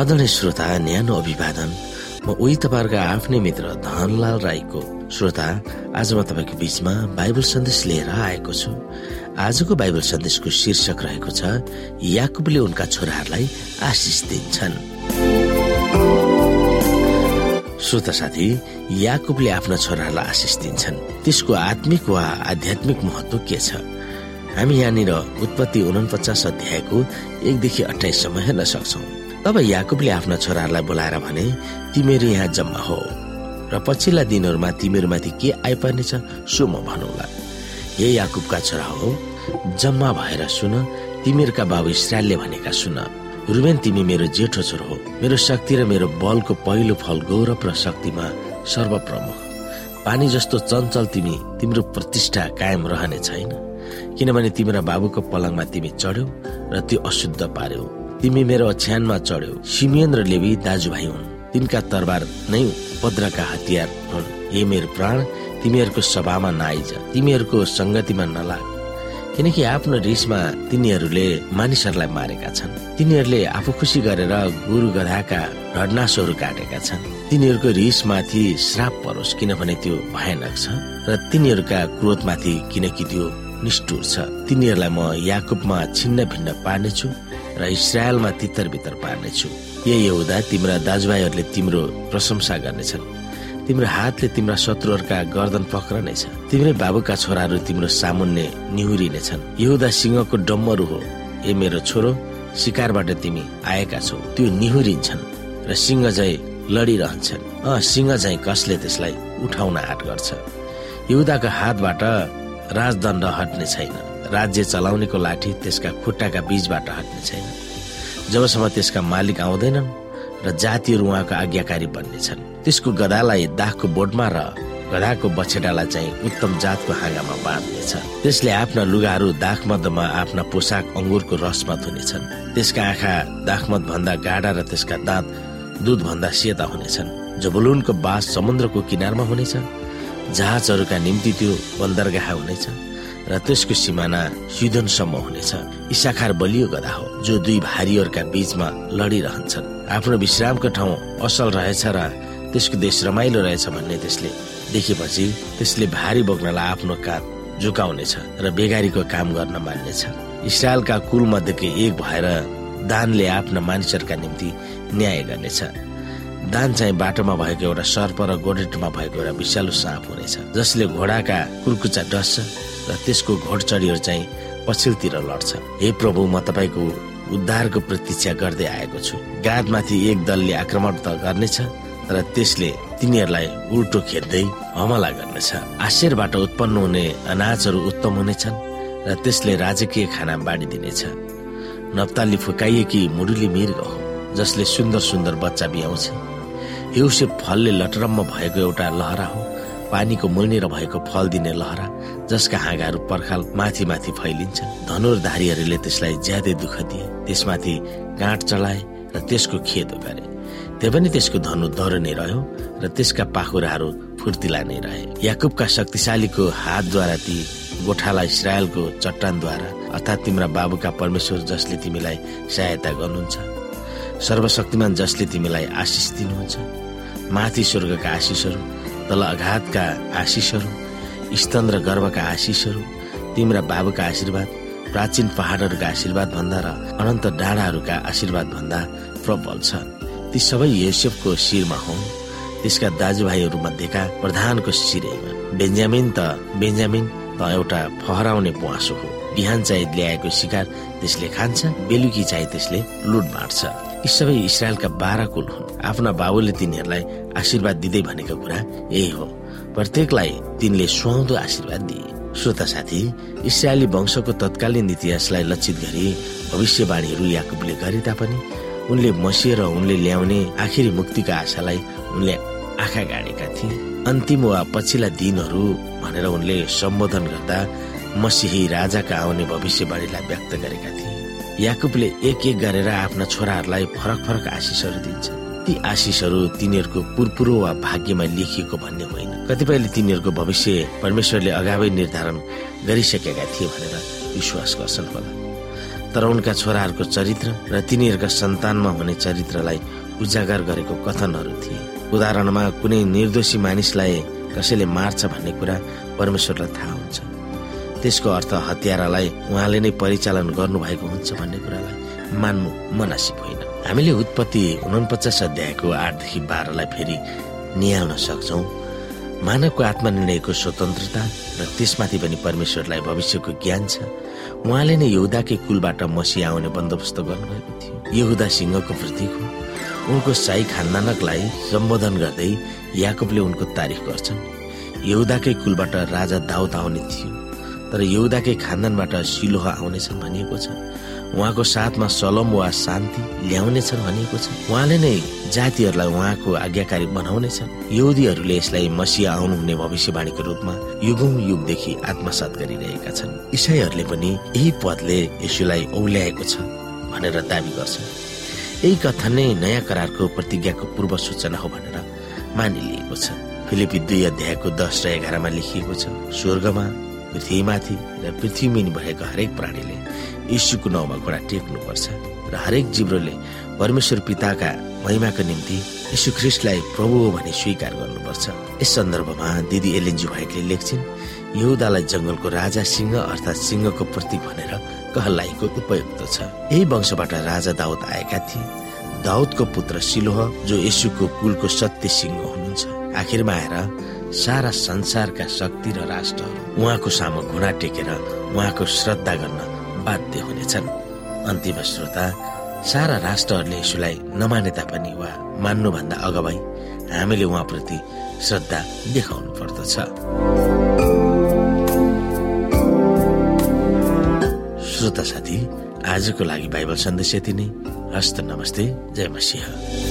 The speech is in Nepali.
आदरणीय श्रोता न्यानो अभिवादन। म उही तपाईँहरूको आफ्नै मित्र धनलाल राईको। श्रोता आज म तपाईँको बिचमा बाइबल सन्देश लिएर आएको छु। आजको बाइबल सन्देशको शीर्षक रहेको छ याकुबले उनका छोराहरूलाई आशिष दिन्छन्। श्रोता साथी याकुबले आफ्ना छोराहरूलाई आशिष दिन्छन्। त्यसको आत्मिक वा आध्यात्मिक महत्व के छ? हामी यहाँनिर उत्पत्ति उनपचास अध्यायको एकदेखि अठाइससम्म हेर्न सक्छौ। तब याकुबले आफ्ना छोराहरूलाई बोलाएर भने तिमीहरू यहाँ जम्मा हो। र पछिल्ला दिनहरूमा तिमीहरूमाथि के आइपर्नेछ सो म भनौला। हे याकुबका छोरा हो जम्मा भएर सुन तिमीहरूका बाबु इसरायलले भनेका सुन। रुबेन तिमी मेरो जेठो छोरो हो। मेरो शक्ति र मेरो बलको पहिलो फल गौरव र शक्तिमा सर्वप्रमुख। पानी जस्तो चञ्चल तिमी तिम्रो प्रतिष्ठा कायम रहने छैन। किनभने तिम्रो बाबुको पलङमा तिमी चढ्यौ र त्यो अशुद्ध पार्यौ। तिमी मेरो ओछ्यानमा चढ्यौ। सिमियन र लेवी दाजुभाइ हुन्। तिनका तरबार नै पद्रका हतियार हुन्। हे मेरो प्राण तिमीहरूको सभामा नआइज। तिमीहरूको संगतिमा नलाग। किनकि आफ्नो रिसमा तिनीहरूले मानिसहरूलाई मारेका छन्। तिनीहरूले आफू खुसी गरेर गुरु गधाका ढडनासहरू काटेका छन्। तिनीहरूको रिसमाथि श्राप परोस् किनभने त्यो भयानक छ। र तिनीहरूका क्रोधमाथि किनकि त्यो निष्ठुर छ। तिनीहरूलाई म याकुबमा छिन्न भिन्न पार्नेछु। र इसरायलमा तितर बितर पार्नेछु। ए यहुदा तिम्रा दाजुभाइहरूले तिम्रो प्रशंसा गर्नेछन्। तिम्रो हातले तिम्रा शत्रुहरूका गर्दन पक्रनेछ तिम्रै बाबुका छोराहरू तिम्रो सामुन्ने निहुरिनेछन्। यहुदा सिंहको डम्मरू हो। ए मेरो छोरो शिकारबाट तिमी आएका छौ। त्यो निहुरिन्छन् र सिंह झै लडिरहन्छन्। अ सिंह झै कसले त्यसलाई उठाउन आँट गर्छ? यहुदाको हातबाट राजदण्ड हट्ने छैन। राज्य चलाउनेको लाठी त्यसका खुट्टाका बीचबाट हट्ने छैन। जबसम्म त्यसका मालिक आउँदैनन् र जातिहरू उहाँको आज्ञाकारी बन्नेछन् त्यसको गदालाई दाखको बोटमा र गधाको बछेडालाई चाहिँ उत्तम जातको हाँगामा बाँध्नेछ। त्यसले आफ्ना लुगाहरू दाखमदमा आफ्ना पोसाक अङ्गुरको रसमा धुनेछन्। त्यसका आँखा दाखमद भन्दा गाडा र त्यसका दाँत दुध भन्दा सेता हुनेछन्। जबलुनको बास समुद्रको किनारमा हुनेछ जहाजहरूका निम्ति त्यो बन्दरगाह हुनेछ। र त्यसको सिमाना सिधनसम्म हुनेछ। इसाखार बलियो गदा हो जो दुई भारीहरूका बीचमा लडिरहन्छन्। आफ्नो विश्रामको ठाउँ असल रहेछ र त्यसको देश रमाइलो रहेछ भन्ने त्यसले देखेपछि त्यसले भारी बोक्नलाई आफ्नो काँध झुकाउनेछ र बेगारीको काम गर्न मान्नेछ। इसरायलका कुल मध्येको एक भएर दानले आफ्ना मानिसहरूका निम्ति न्याय गर्नेछ। दान चाहिँ बाटोमा भएको एउटा सर्प र गोडेटमा भएको एउटा विषालु साँप हुनेछ जसले घोडाका कुर्कुचा डस्छ र त्यसको घोडचडीहरू चाहिँ पछिल्तिर लड्छ। हे प्रभु म तपाईँको उद्धारको प्रतीक्षा गर्दै आएको छु। गादमाथि एक दलले आक्रमण त गर्नेछ र त्यसले तिनीहरूलाई उल्टो खेद्दै हमला गर्नेछ। आश्चर्यबाट उत्पन्न हुने अनाजहरू उत्तम हुनेछन् र त्यसले राजकीय खाना बाँडिदिनेछ। नप्ताली फुकाइएकी मुडुली मृग हो जसले सुन्दर सुन्दर बच्चा बिहाउँछ। एउसे फलले लटरम्म भएको एउटा लहरा हो। पानीको मुनिर भएको फल दिने लहरा जसका हाँगाहरू पर्खाल माथि माथि फैलिन्छन्। धनुर्धारीहरूले त्यसलाई ज्यादै दुःख दिए। त्यसमाथि गाँठ चलाए र त्यसको खेद गरे त्यही पनि त्यसको धनु दह्रो नै रह्यो र त्यसका पाखुराहरू फुर्तिला नै रहे। याकुबका शक्तिशालीको हातद्वारा ती गोठाला इसरायलको चट्टानद्वारा अर्थात् तिम्रा बाबुका परमेश्वर जसले तिमीलाई सहायता गर्नुहुन्छ। सर्वशक्तिमान जसले तिमीलाई आशिष दिनुहुन्छ माथि स्वर्गका आशिषहरू तल अघातका आशिषहरू स्तन र गर्भका आशिषहरू तिम्रा बाबुका आशीर्वाद प्राचीन पहाडहरूका आशीर्वाद भन्दा र अनन्त डाँडाहरूका आशीर्वाद भन्दा प्रबल छ। ती सबै योसेफको शिरमा हुन्। त्यसका दाजुभाइहरू मध्येका प्रधानको शिरैमा बेन्जामिन त बेन्जामिन त एउटा फहराउने पुवासो हो। बिहान चाहिँ ल्याएको शिकार त्यसले खान्छ बेलुकी चाहिँ त्यसले लुट बाँड्छ यी सबै इसरायलका बाह्र कुल हुन्। आफ्ना बाबुले तिनीहरूलाई आशीर्वाद दिँदै भनेको कुरा यही हो। प्रत्येकलाई तिनले सुहाउँदो आशीर्वाद दिए। श्रोता साथी इसरायली वंशको तत्कालीन इतिहासलाई लक्षित गरी भविष्यवाणीहरू याकुबले गरे तापनि उनले मसिएर उनले ल्याउने आखिरी मुक्तिका आशालाई उनले आँखा गाडेका थिए। अन्तिम वा पछिल्ला दिनहरू भनेर उनले सम्बोधन गर्दा मसिही राजाका आउने भविष्यवाणीलाई व्यक्त गरेका थिए। याकुबले एक एक गरेर आफ्ना छोराहरूलाई फरक फरक आशिषहरू दिन्छ। ती आशिषहरू तिनीहरूको पुरपुरो वा भाग्यमा लेखिएको भन्ने होइन। कतिपयले तिनीहरूको भविष्य परमेश्वरले अगावै निर्धारण गरिसकेका थिए भनेर विश्वास गर्छन् होला। तर उनका छोराहरूको चरित्र र तिनीहरूका सन्तानमा हुने चरित्रलाई उजागर गरेको कथनहरू थिए। उदाहरणमा कुनै निर्दोषी मानिसलाई कसैले मार्छ भन्ने कुरा परमेश्वरलाई थाहा हुन्छ। त्यसको अर्थ हत्यारालाई उहाँले नै परिचालन गर्नुभएको हुन्छ भन्ने कुरालाई मान्नु मनासिब होइन। हामीले उत्पत्ति उनपचास अध्यायको आठदेखि बाह्रलाई फेरि निहाल्न सक्छौँ। मानवको आत्मनिर्णयको स्वतन्त्रता र त्यसमाथि पनि परमेश्वरलाई भविष्यको ज्ञान छ। उहाँले नै यहुदाकै कुलबाट मसी आउने बन्दोबस्त गर्नुभएको थियो। यहुदा सिंहको प्रतीक हो। उनको साई खानदानकलाई सम्बोधन गर्दै याकुबले उनको तारिफ गर्छन्। यहुदाकै कुलबाट राजा दाउद आउने थियो। तर यहुदाकै खानदानबाट सिलोह आउनेछन् भनिएको छ। उहाँको साथमा सलम वा शान्ति ल्याउनेछन् भनिएको छ। उहाँले नै जातिहरूलाई उहाँको आज्ञाकारी बनाउनेछन्। यहुदीहरूले यसलाई मसिया आउनुहुने भविष्यवाणीको रूपमा युगौं युगदेखि आत्मसात गरिरहेका छन्। इसाईहरूले पनि यही पदले यसुलाई औल्याएको छ भनेर दावी गर्छन्। यही कथा नै नयाँ करारको प्रतिज्ञाको पूर्व सूचना हो भनेर मानिलिएको छ। फिलिपी दुई अध्यायको दस र एघारमा लेखिएको छ। स्वर्गमा पृथ्वीमाथि र पृथ्वीमुनि भएका हरेक प्राणीले यीशुको नाउँमा घोडा टेक्नुपर्छ र हरेक जिब्रोले परमेश्वर पिताका महिमाको निम्ति यीशु ख्रिस्टलाई प्रभु हो भनी स्वीकार गर्नुपर्छ। यस सन्दर्भमा दिदी एलेन्जी भाइटले लेख्छिन् यहुदालाई जंगलको राजा सिंह अर्थात् सिंहको प्रतीक भनेर कहलाइको उपयुक्त छ। यही वंशबाट राजा दाउद आएका थिए। दाउदको पुत्र सिलोह जो यशुको कुलको सत्य सिंह हुनुहुन्छ आखिरमा आएर सारा संसारका शक्ति र राष्ट्रहरू उहाँको सामु घुँडा टेकेर उहाँको श्रद्धा गर्न बाध्य हुनेछन्। अन्तिम श्रोता सारा राष्ट्रहरूले यसुलाई नमाने तापनि वा मान्नुभन्दा अगावै हामीले उहाँप्रति श्रद्धा देखाउनु पर्दछ। श्रोता साथी आजको लागि बाइबल सन्देश यति नै। हस्त नमस्ते जय मसिंह।